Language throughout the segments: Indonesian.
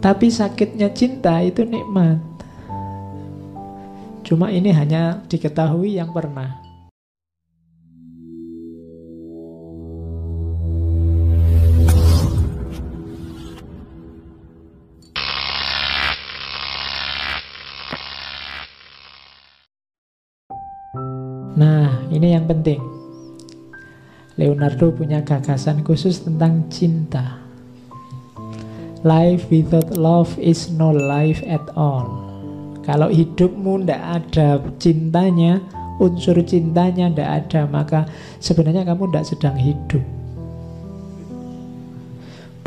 Tapi sakitnya cinta itu nikmat. Cuma ini hanya diketahui yang pernah. Nah, ini yang penting. Leonardo punya gagasan khusus tentang cinta. Life without love is no life at all. Kalau hidupmu tidak ada cintanya, unsur cintanya tidak ada, maka sebenarnya kamu tidak sedang hidup.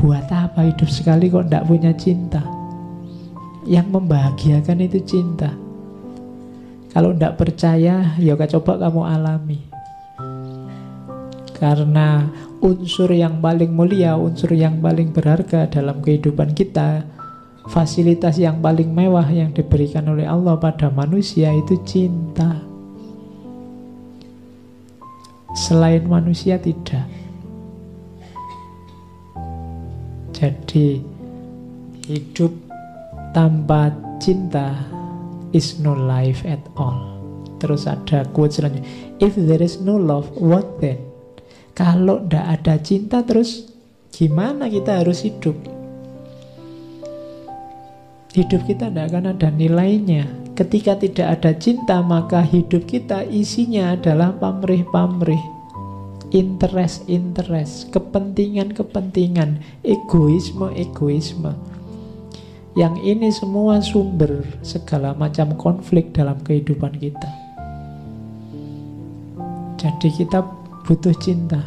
Buat apa hidup sekali kok tidak punya cinta? Yang membahagiakan itu cinta. Kalau tidak percaya, ya coba kamu alami. Karena unsur yang paling mulia, unsur yang paling berharga dalam kehidupan kita, fasilitas yang paling mewah yang diberikan oleh Allah pada manusia itu cinta. Selain manusia tidak. Jadi hidup tanpa cinta is no life at all. Terus ada quote selanjutnya, if there is no love, what then? Kalau tidak ada cinta terus gimana kita harus hidup? Hidup kita tidak akan ada nilainya. Ketika tidak ada cinta, maka hidup kita isinya adalah pamrih-pamrih. Interest-interest, kepentingan-kepentingan, egoisme-egoisme. Yang ini semua sumber segala macam konflik dalam kehidupan kita. Jadi kita butuh cinta.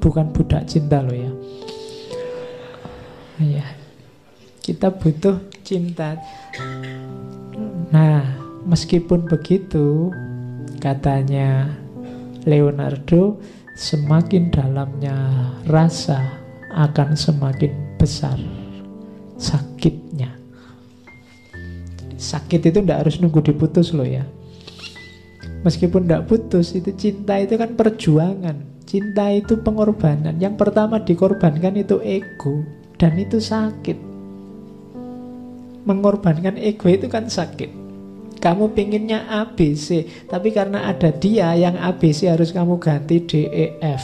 Bukan budak cinta loh ya. Ya. Kita butuh cinta. Nah, meskipun begitu, katanya Leonardo, semakin dalamnya rasa akan semakin besar sakitnya. Sakit itu tidak harus nunggu diputus loh ya. Meskipun tidak putus, itu cinta itu kan perjuangan. Cinta itu pengorbanan. Yang pertama dikorbankan itu ego. Dan itu sakit. Mengorbankan ego itu kan sakit. Kamu pinginnya ABC, tapi karena ada dia yang ABC harus kamu ganti DEF.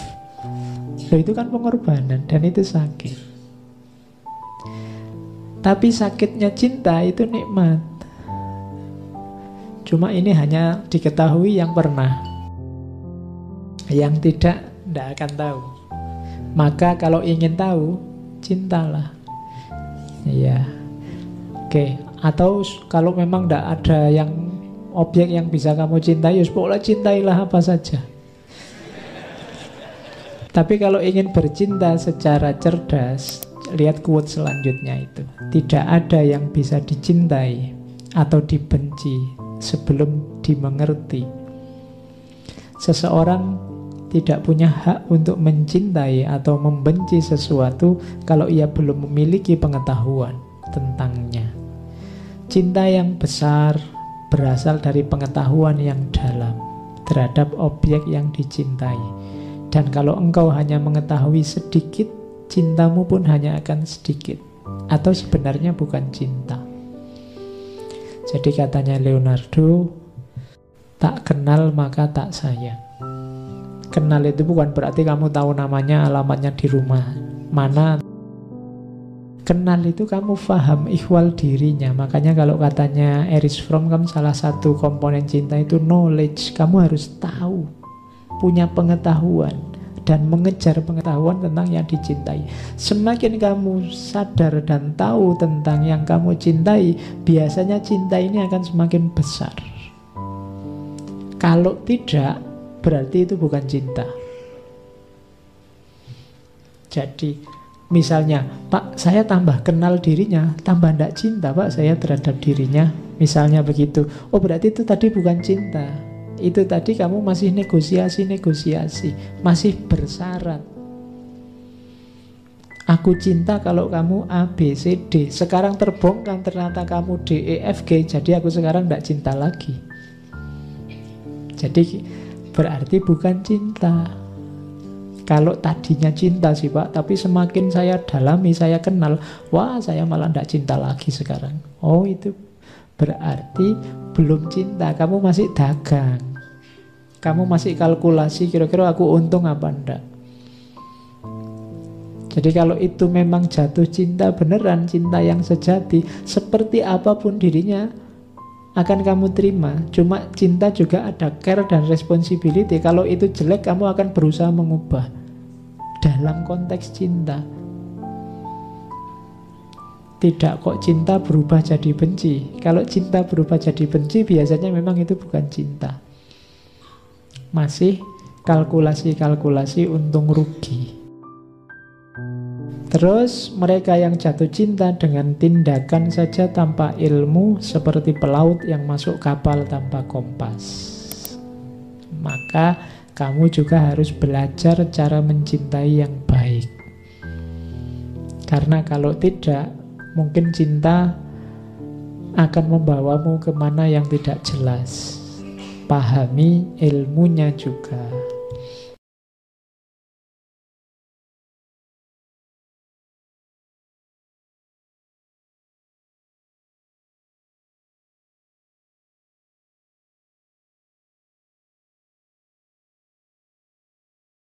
Loh itu kan pengorbanan dan itu sakit. Tapi sakitnya cinta itu nikmat. Cuma ini hanya diketahui yang pernah. Yang tidak, tidak akan tahu. Maka kalau ingin tahu, cintalah. Iya. Oke, atau kalau memang tidak ada yang objek yang bisa kamu cintai, ya pokoknya cintailah apa saja. Tapi kalau ingin bercinta secara cerdas, lihat quote selanjutnya itu. Tidak ada yang bisa dicintai atau dibenci sebelum dimengerti. Seseorang tidak punya hak untuk mencintai atau membenci sesuatu kalau ia belum memiliki pengetahuan tentangnya. Cinta yang besar berasal dari pengetahuan yang dalam terhadap objek yang dicintai. Dan kalau engkau hanya mengetahui sedikit cintamu pun hanya akan sedikit atau sebenarnya bukan cinta. Jadi katanya Leonardo, tak kenal maka tak sayang. Kenal itu bukan berarti kamu tahu namanya, alamatnya di rumah mana. Kenal itu kamu paham ikhwal dirinya. Makanya kalau katanya Eris Fromm kan salah satu komponen cinta itu knowledge. Kamu harus tahu, punya pengetahuan dan mengejar pengetahuan tentang yang dicintai. Semakin kamu sadar dan tahu tentang yang kamu cintai, biasanya cinta ini akan semakin besar. Kalau tidak, berarti itu bukan cinta. Jadi, misalnya, Pak, saya tambah kenal dirinya, tambah tidak cinta, Pak, saya terhadap dirinya. Misalnya begitu. Oh, berarti itu tadi bukan cinta itu tadi kamu masih negosiasi-negosiasi, masih bersyarat. Aku cinta kalau kamu A, B, C, D. Sekarang terbongkar ternyata kamu D, E, F, G. Jadi aku sekarang tidak cinta lagi. Jadi berarti bukan cinta. Kalau tadinya cinta sih Pak, tapi semakin saya dalami, saya kenal, wah saya malah tidak cinta lagi sekarang. Oh itu berarti belum cinta, kamu masih dagang. Kamu masih kalkulasi kira-kira aku untung apa enggak. Jadi kalau itu memang jatuh cinta beneran, cinta yang sejati, seperti apa pun dirinya, akan kamu terima. Cuma cinta juga ada care dan responsibility. Kalau itu jelek, kamu akan berusaha mengubah dalam konteks cinta. Tidak kok cinta berubah jadi benci. Kalau cinta berubah jadi benci, biasanya memang itu bukan cinta. Masih kalkulasi-kalkulasi untung rugi. Terus mereka yang jatuh cinta dengan tindakan saja tanpa ilmu seperti pelaut yang masuk kapal tanpa kompas. Maka kamu juga harus belajar cara mencintai yang baik. Karena kalau tidak, mungkin cinta akan membawamu ke mana yang tidak jelas. Pahami ilmunya juga.